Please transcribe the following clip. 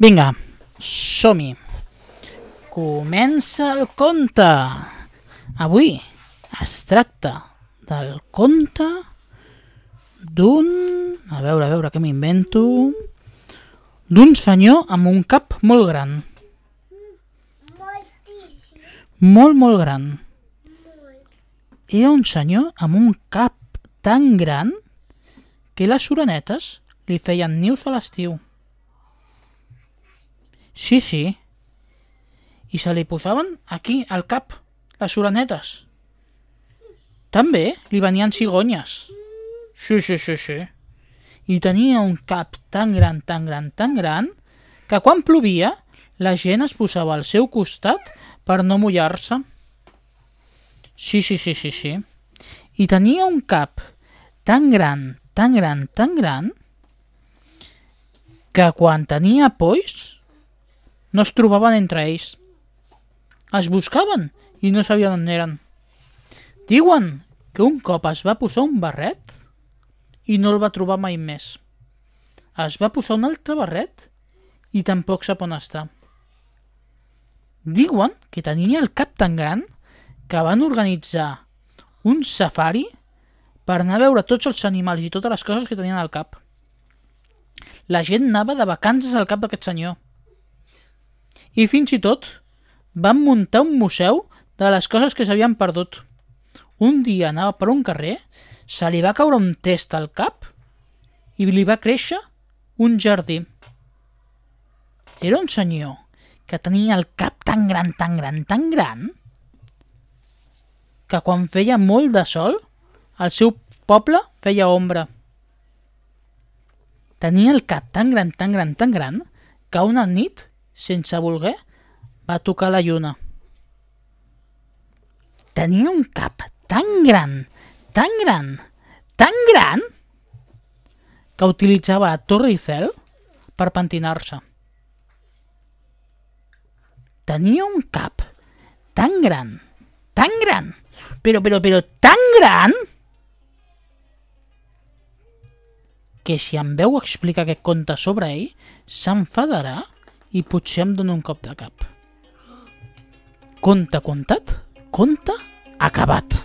Vinga, som-hi. Comença el conte. Avui es tracta del conte d'un... A veure, a veure, què m'invento... D'un senyor amb un cap molt gran. Moltíssim. Molt, molt gran. Molt. Era un senyor amb un cap tan gran que les orenetes li feien nius a l'estiu. Sí, sí. I se li posaven aquí, al cap, les orenetes. També li venien cigonyes. Sí, sí, sí, sí. I tenia un cap tan gran, tan gran, tan gran, que quan plovia la gent es posava al seu costat per no mullar-se. Sí, sí, sí, sí, sí. I tenia un cap tan gran, tan gran, tan gran, que quan tenia polls no es trobaven entre ells. Es buscaven i no sabien on eren. Diuen que un cop es va posar un barret i no el va trobar mai més. Es va posar un altre barret i tampoc sap on està. Diuen que tenia el cap tan gran que van organitzar un safari per anar a veure tots els animals i totes les coses que tenien al cap. La gent anava de vacances al cap d'aquest senyor. I fins i tot van muntar un museu de les coses que s'havien perdut. Un dia anava per un carrer, se li va caure un test al cap i li va créixer un jardí. Era un senyor que tenia el cap tan gran, tan gran, tan gran, que quan feia molt de sol, el seu poble feia ombra. Tenia el cap tan gran, tan gran, tan gran, que una nit, sense voler, va tocar la lluna. Tenia un cap tan gran, tan gran, tan gran, que utilitzava la Torre Eiffel per pentinar-se. Tenia un cap tan gran, tan gran, però, però, però tan gran, que si em veu explicar aquest conte sobre ell, s'enfadarà i potser em dona un cop de cap. Conte contat, conte acabat.